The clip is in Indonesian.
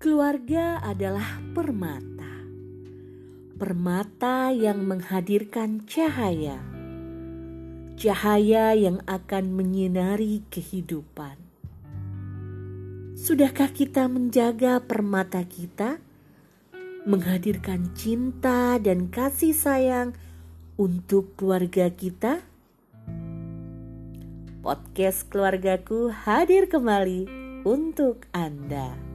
Keluarga adalah permata, permata yang menghadirkan cahaya, cahaya yang akan menyinari kehidupan. Sudahkah kita menjaga permata kita, menghadirkan cinta dan kasih sayang untuk keluarga kita? Podcast keluargaku hadir kembali untuk Anda.